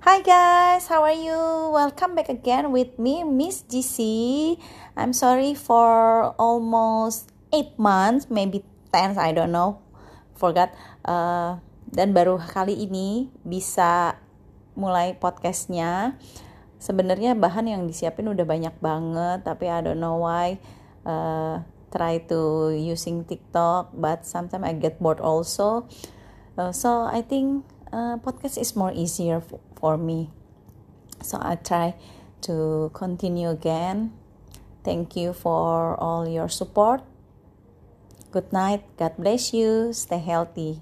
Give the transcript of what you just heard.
Hi guys, how are you? Welcome back again with me, Miss GC. I'm sorry for almost 8 months, maybe 10, I don't know. Forgot. Uh, dan baru kali ini bisa mulai podcastnya. Sebenarnya bahan yang disiapin udah banyak banget, tapi I don't know why. Uh, try to using TikTok, but sometimes I get bored also. Uh, so I think uh, podcast is more easier for me. So I try to continue again. Thank you for all your support. Good night. God bless you. Stay healthy.